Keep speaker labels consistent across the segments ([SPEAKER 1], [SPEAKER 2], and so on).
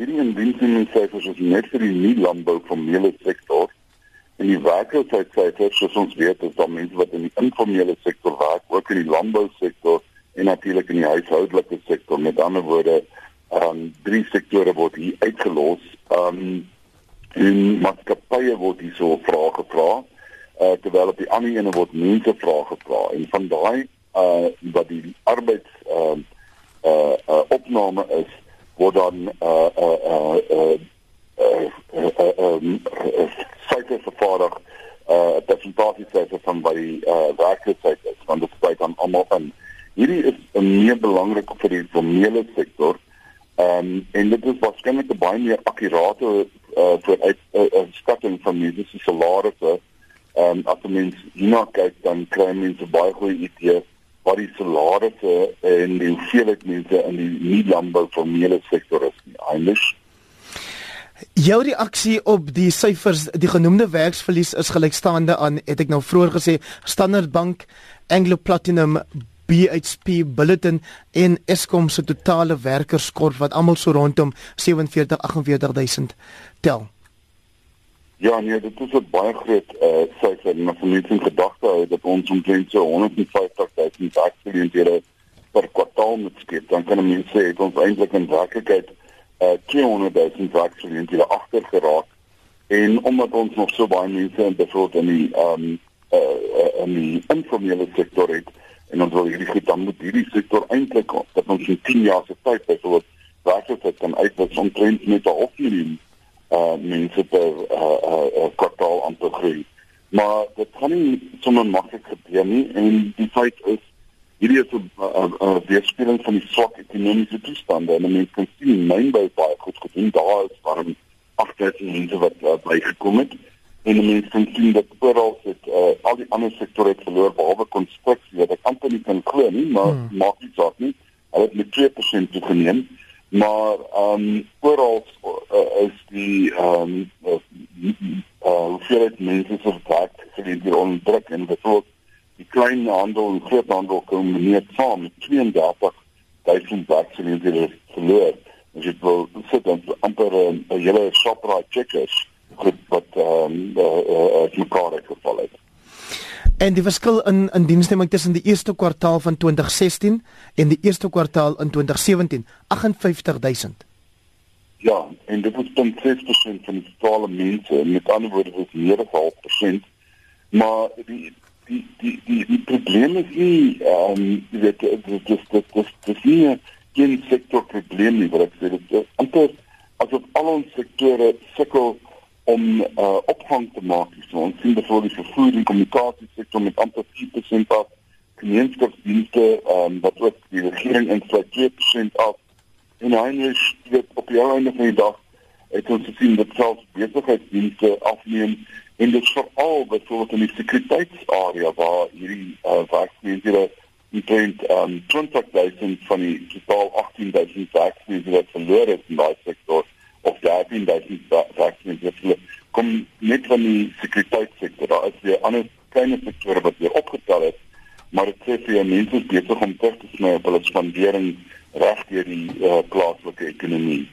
[SPEAKER 1] Hierdie indiensnemingsyfers is net vir die nie landbou formele sektor en die werkloosheidsyfers soos ons weet is dan mense wat in die informele sektor werk, ook in die landbou sektor en natuurlik in die huishoudelike sektor. Met ander woorde, ehm um, drie sektore word hier uitgelos. Ehm um, en maatskappye word hier so vrae gevra. Uh terwyl op die ander ene word mense vrae gevra en van daai uh wat die arbeids ehm uh, uh, uh opname is word dan uh uh uh uh syfers vervaardig uh persentasie syfers van by die uh werkloosheid is want dit spreek dan almal in. Hierdie is 'n meer belangrik vir die formele sektor. Ehm um, en dit is waarskynlik 'n baie meer akkurate uh vooruit 'n uh, uh, skatting van mediese salarisse. Ehm um, as mens hierna kyk dan kry mense baie goeie idees wat die salarisse en die hoeveelheid mense in die nie landbou formele sektor is nie. Eintlik
[SPEAKER 2] Jou reaksie op die syfers, die genoemde werksverlies is gelykstaande aan, het ek nou vroeër gesê, Standard Bank, Anglo Platinum, BHP Bulletin en Eskom se totale werkerskorp wat almal so rondom 47 48000 tel.
[SPEAKER 1] Ja, nee, dit is 'n baie groot uh syfer en as mense in gedagte hou dat ons omtrent so 150 000 werksgeleenthede per kwartaal moet skep, dan kan mense sê het ons eintlik in werklikheid uh 200 000 werksgeleenthede agter geraak. En omdat ons nog so baie mense in bevoor in die um uh in die informele sektor het en ons wil hierdie goed dan moet hierdie sektor eintlik dat ons in 10 jaar se tyd byvoorbeeld werklikheid kan uitwis omtrent met half miljoen uh mense per uh uh, uh kwartaal aan te groei. Maar dit kan nie sommer maklik gebeur nie en die feit is hierdie is 'n uh, uh, weerspieëling van die swak ekonomiese toestande en mense kan sien mynbou baie goed gedoen. Daar is warm 8000 mense wat uh, bygekom het en mense kan sien dat oral sit uh, al die ander sektore het verloor behalwe konstruksie wat ek amper nie kan glo nie, maar hmm. maak nie saak nie. Hulle het met 2% toegeneem maar ehm um, oral uh, is die ehm um, uh, uh, hoeveelheid mense se werk geleenthede onder druk en dit ook die klein handel en groot handel kom nie saam met 32 duisend werkgeleenthede verloor. As jy wil sit dan amper 'n hele Shoprite checkers wat ehm um, uh, uh, uh, mekaar het geval het.
[SPEAKER 2] En die verskil in in diensneming tussen die eerste kwartaal van 2016 en die eerste kwartaal in 2017, 58000.
[SPEAKER 1] Ja, en dit is 0.6% van die totale mense, met ander woorde dis meer as 0.5%. Maar die die die die die probleem is nie ehm um, dit dit dit dit dit dit nie geen sektor probleem nie, wat ek sê dit is amper asof al ons sektore sukkel om uh, opvang te maak. So ons sien byvoorbeeld die vervoer en kommunikasie sektor met amper 4% af, gemeenskapsdienste ehm um, wat ook die regering insluit 2% af. En eintlik dit op die einde van die dag het ons gesien dat selfs besigheidsdienste afneem en dit veral byvoorbeeld in die sekuriteitsarea waar hierdie uh, werknemers omtrent um, 20000 van die totaal 18000 werknemers verloor het in daai sektor of 13000 werknemers kom net van die sekuriteitssektor. Daar is weer ander klein sektore wat weer opgetel het, maar dit sê vir mense besig om terug te sny op hulle spandering reg deur die uh, plaaslike ekonomie.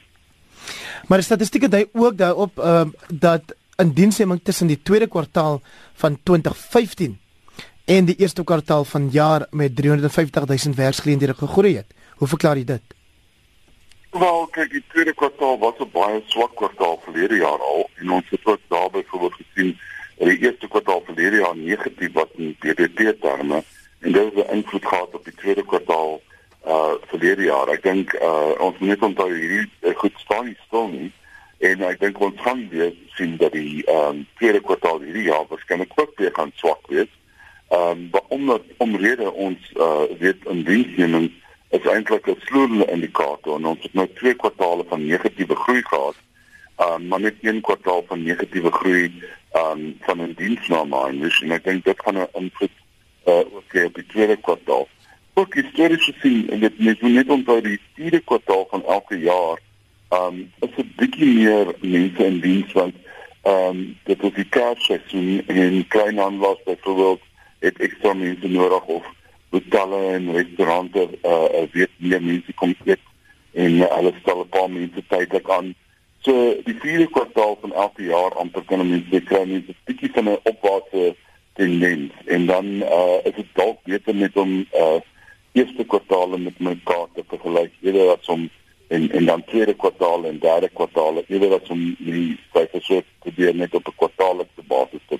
[SPEAKER 2] Maar statistieke dui ook daarop uh, dat in diensneming tussen die tweede kwartaal van 2015 en die eerste kwartaal van jaar met 350 000 werksgeleenthede gegroei het. Hoe verklaar jy dit?
[SPEAKER 1] Wel, kyk, die tweede kwartaal was 'n baie swak kwartaal verlede jaar al en ons het ook daarby voorbeeld gesien dat die eerste kwartaal verlede jaar negatief was in BBP terme en dit het 'n invloed gehad op die tweede kwartaal uh verlede jaar. Ek dink uh ons moet net onthou hierdie uh, goed staan nie stil nie en ek dink ons gaan weer sien dat die um tweede kwartaal hierdie jaar waarskynlik ook weer gaan swak wees. Um omdat omrede ons uh weet in diensneming is eintlik 'n slorende indikator en ons het nou twee kwartaale van negatiewe groei gehad. Um maar net een kwartaal van negatiewe groei um van 'n diensname en ek dink dit gaan 'n invloed uh op die tweede kwartaal. Ook histories gesien en dit net net onthou die vierde kwartaal van elke jaar um is 'n bietjie meer mense in diens want um dit is die kersseisoen en kleinhandelaars byvoorbeeld het ekstra mense nodig of hotelle en restaurante uh, weet meer mense kom eet en hulle stel 'n paar mense tydelik aan. So die vierde kwartaal van elke jaar amper kan mense kry mense 'n bietjie van 'n opwaartse tendens en dan uh, is dit dalk beter met om uh, eerste kwartaal met mekaar te vergelyk eerder as om en en dan tweede kwartaal en derde kwartaal. Eerder as om die syfers so probeer net op 'n kwartaallikse basis te